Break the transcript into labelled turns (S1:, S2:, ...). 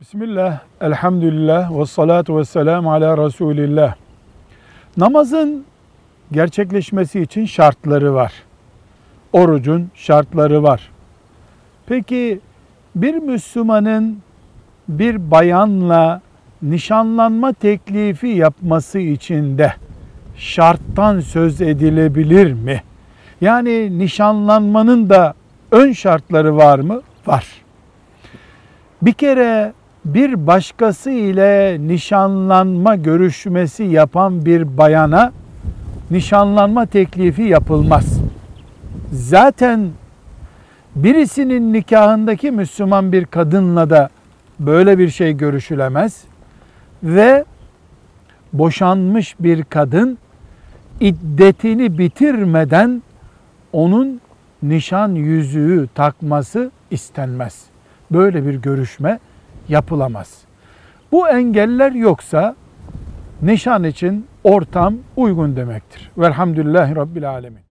S1: Bismillah, elhamdülillah ve salatu ve selamu ala Resulillah. Namazın gerçekleşmesi için şartları var. Orucun şartları var. Peki bir Müslümanın bir bayanla nişanlanma teklifi yapması için de şarttan söz edilebilir mi? Yani nişanlanmanın da ön şartları var mı? Var. Bir kere bir başkası ile nişanlanma görüşmesi yapan bir bayana nişanlanma teklifi yapılmaz. Zaten birisinin nikahındaki Müslüman bir kadınla da böyle bir şey görüşülemez ve boşanmış bir kadın iddetini bitirmeden onun nişan yüzüğü takması istenmez. Böyle bir görüşme yapılamaz. Bu engeller yoksa nişan için ortam uygun demektir. Velhamdülillahi Rabbil Alemin.